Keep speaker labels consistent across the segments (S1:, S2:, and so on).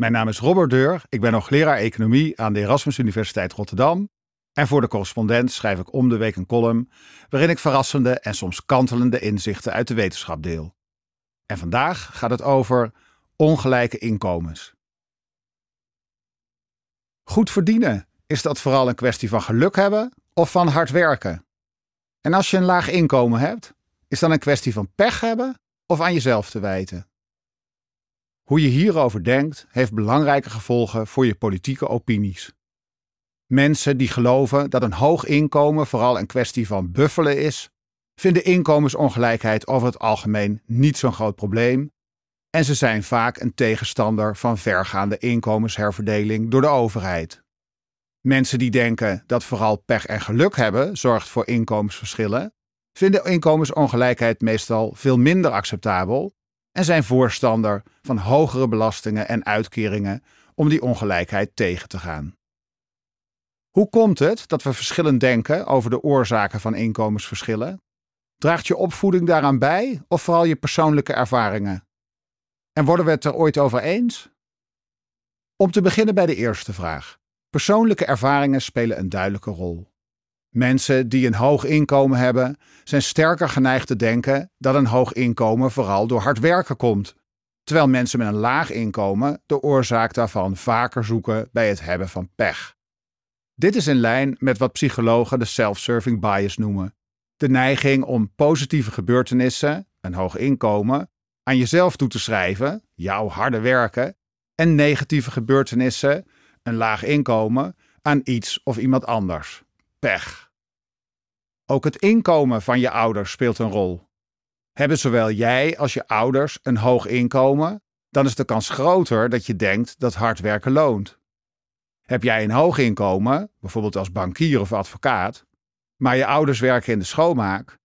S1: Mijn naam is Robert Deur. Ik ben hoogleraar economie aan de Erasmus Universiteit Rotterdam. En voor de correspondent schrijf ik om de week een column waarin ik verrassende en soms kantelende inzichten uit de wetenschap deel. En vandaag gaat het over ongelijke inkomens. Goed verdienen, is dat vooral een kwestie van geluk hebben of van hard werken? En als je een laag inkomen hebt, is dat een kwestie van pech hebben of aan jezelf te wijten? Hoe je hierover denkt, heeft belangrijke gevolgen voor je politieke opinies. Mensen die geloven dat een hoog inkomen vooral een kwestie van buffelen is, vinden inkomensongelijkheid over het algemeen niet zo'n groot probleem en ze zijn vaak een tegenstander van vergaande inkomensherverdeling door de overheid. Mensen die denken dat vooral pech en geluk hebben zorgt voor inkomensverschillen, vinden inkomensongelijkheid meestal veel minder acceptabel en zijn voorstander van hogere belastingen en uitkeringen om die ongelijkheid tegen te gaan. Hoe komt het dat we verschillend denken over de oorzaken van inkomensverschillen? Draagt je opvoeding daaraan bij of vooral je persoonlijke ervaringen? En worden we het er ooit over eens? Om te beginnen bij de eerste vraag. Persoonlijke ervaringen spelen een duidelijke rol. Mensen die een hoog inkomen hebben, zijn sterker geneigd te denken dat een hoog inkomen vooral door hard werken komt, terwijl mensen met een laag inkomen de oorzaak daarvan vaker zoeken bij het hebben van pech. Dit is in lijn met wat psychologen de self-serving bias noemen: de neiging om positieve gebeurtenissen, een hoog inkomen, aan jezelf toe te schrijven, jouw harde werken, en negatieve gebeurtenissen, een laag inkomen, aan iets of iemand anders pech. Ook het inkomen van je ouders speelt een rol. Hebben zowel jij als je ouders een hoog inkomen, dan is de kans groter dat je denkt dat hard werken loont. Heb jij een hoog inkomen, bijvoorbeeld als bankier of advocaat, maar je ouders werken in de schoonmaak,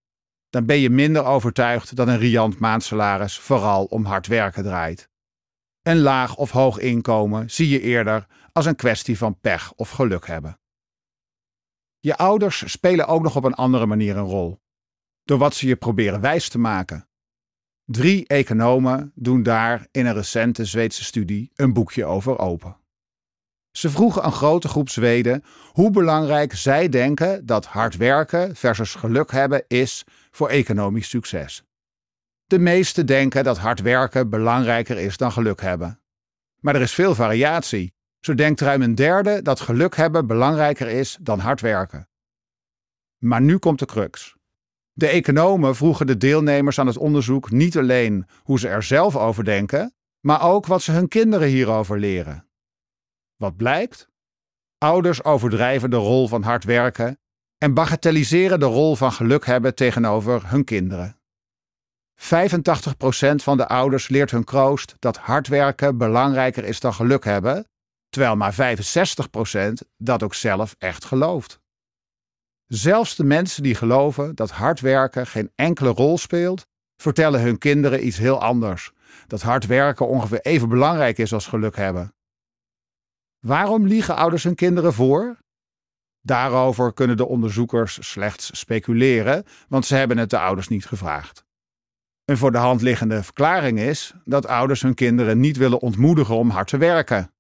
S1: dan ben je minder overtuigd dat een riant maandsalaris vooral om hard werken draait. Een laag of hoog inkomen zie je eerder als een kwestie van pech of geluk hebben. Je ouders spelen ook nog op een andere manier een rol. Door wat ze je proberen wijs te maken. Drie economen doen daar in een recente Zweedse studie een boekje over open. Ze vroegen een grote groep Zweden hoe belangrijk zij denken dat hard werken versus geluk hebben is voor economisch succes. De meesten denken dat hard werken belangrijker is dan geluk hebben. Maar er is veel variatie. Zo denkt ruim een derde dat geluk hebben belangrijker is dan hard werken. Maar nu komt de crux. De economen vroegen de deelnemers aan het onderzoek niet alleen hoe ze er zelf over denken, maar ook wat ze hun kinderen hierover leren. Wat blijkt? Ouders overdrijven de rol van hard werken en bagatelliseren de rol van geluk hebben tegenover hun kinderen. 85% van de ouders leert hun kroost dat hard werken belangrijker is dan geluk hebben, terwijl maar 65% dat ook zelf echt gelooft. Zelfs de mensen die geloven dat hard werken geen enkele rol speelt, vertellen hun kinderen iets heel anders: dat hard werken ongeveer even belangrijk is als geluk hebben. Waarom liegen ouders hun kinderen voor? Daarover kunnen de onderzoekers slechts speculeren, want ze hebben het de ouders niet gevraagd. Een voor de hand liggende verklaring is dat ouders hun kinderen niet willen ontmoedigen om hard te werken.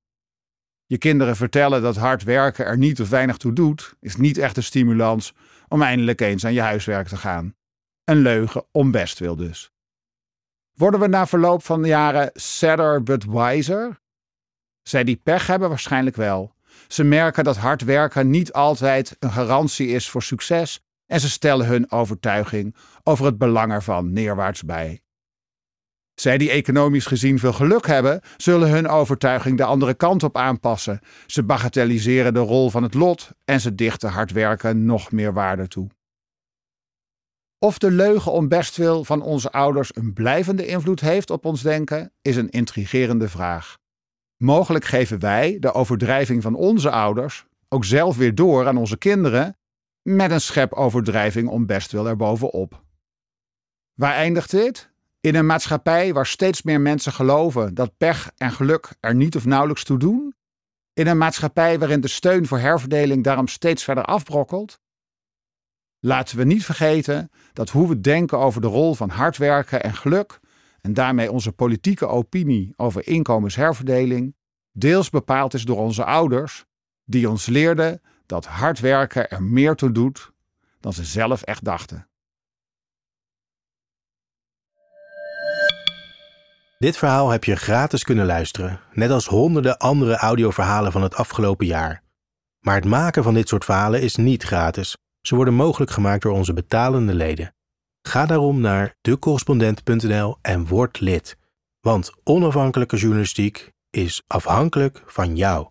S1: Je kinderen vertellen dat hard werken er niet of weinig toe doet, is niet echt een stimulans om eindelijk eens aan je huiswerk te gaan. Een leugen om bestwil dus. Worden we na verloop van de jaren sadder but wiser? Zij die pech hebben waarschijnlijk wel. Ze merken dat hard werken niet altijd een garantie is voor succes en ze stellen hun overtuiging over het belang ervan neerwaarts bij. Zij die economisch gezien veel geluk hebben, zullen hun overtuiging de andere kant op aanpassen. Ze bagatelliseren de rol van het lot en ze dichten hard werken nog meer waarde toe. Of de leugen om bestwil van onze ouders een blijvende invloed heeft op ons denken, is een intrigerende vraag. Mogelijk geven wij de overdrijving van onze ouders ook zelf weer door aan onze kinderen met een schep overdrijving om bestwil erbovenop. Waar eindigt dit? In een maatschappij waar steeds meer mensen geloven dat pech en geluk er niet of nauwelijks toe doen? In een maatschappij waarin de steun voor herverdeling daarom steeds verder afbrokkelt? Laten we niet vergeten dat hoe we denken over de rol van hard werken en geluk, en daarmee onze politieke opinie over inkomensherverdeling, deels bepaald is door onze ouders, die ons leerden dat hard werken er meer toe doet dan ze zelf echt dachten.
S2: Dit verhaal heb je gratis kunnen luisteren, net als honderden andere audioverhalen van het afgelopen jaar. Maar het maken van dit soort verhalen is niet gratis. Ze worden mogelijk gemaakt door onze betalende leden. Ga daarom naar decorrespondent.nl en word lid. Want onafhankelijke journalistiek is afhankelijk van jou.